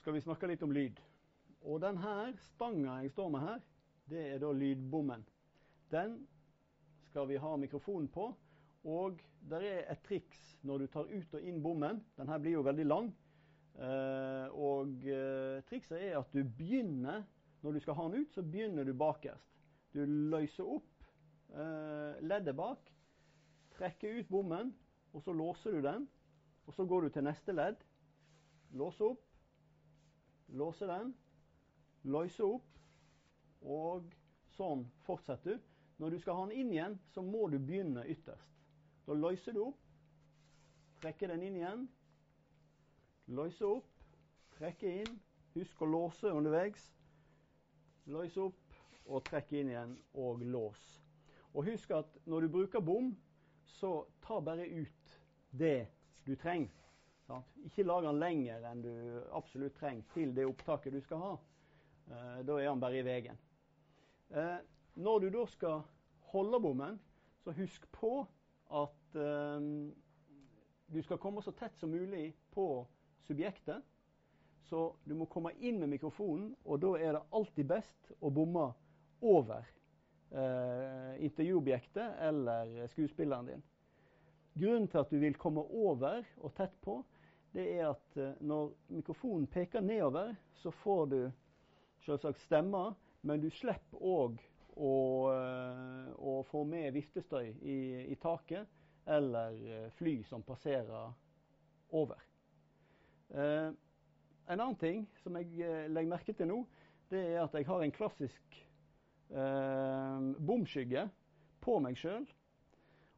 Skal vi snakke litt om lyd. Og denne stanga jeg står med her, det er da lydbommen. Den skal vi ha mikrofonen på. Og det er et triks når du tar ut og inn bommen. Denne blir jo veldig lang. Eh, og eh, trikset er at du begynner Når du skal ha den ut, så begynner du bakerst. Du løser opp eh, leddet bak, trekker ut bommen, og så låser du den. Og så går du til neste ledd. låser opp låse den, løse opp, og sånn fortsetter du. Når du skal ha den inn igjen, så må du begynne ytterst. Da løser du opp, trekker den inn igjen, løse opp, trekke inn. Husk å låse underveis. Løse opp og trekke inn igjen, og lås. Og husk at når du bruker bom, så ta bare ut det du trenger. Sant? Ikke lag den lenger enn du absolutt trenger til det opptaket du skal ha. Eh, da er den bare i veien. Eh, når du da skal holde bommen, så husk på at eh, du skal komme så tett som mulig på subjektet. Så du må komme inn med mikrofonen, og da er det alltid best å bomme over eh, intervjuobjektet eller skuespilleren din. Grunnen til at du vil komme over og tett på, det er at eh, når mikrofonen peker nedover, så får du selvsagt stemmer, men du slipper òg å, eh, å, få med viftestøy i, i, taket eller eh, fly som passerer over. Eh, en annen ting som jeg legger merke til nå, det er at jeg har en klassisk eh, bomskygge på meg sjøl.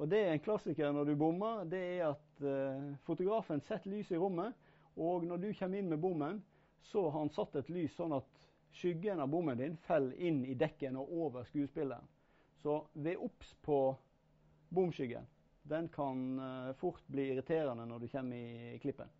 Og det er en klassiker når du bommer, det er at eh, fotografen setter lys i rommet, og når du kommer inn med bommen, så har han satt et lys sånn at skyggen av bommen din faller inn i dekken og over skuespilleren. Så ved obs på bomskyggen. Den kan eh, fort bli irriterende når du kommer i klippen.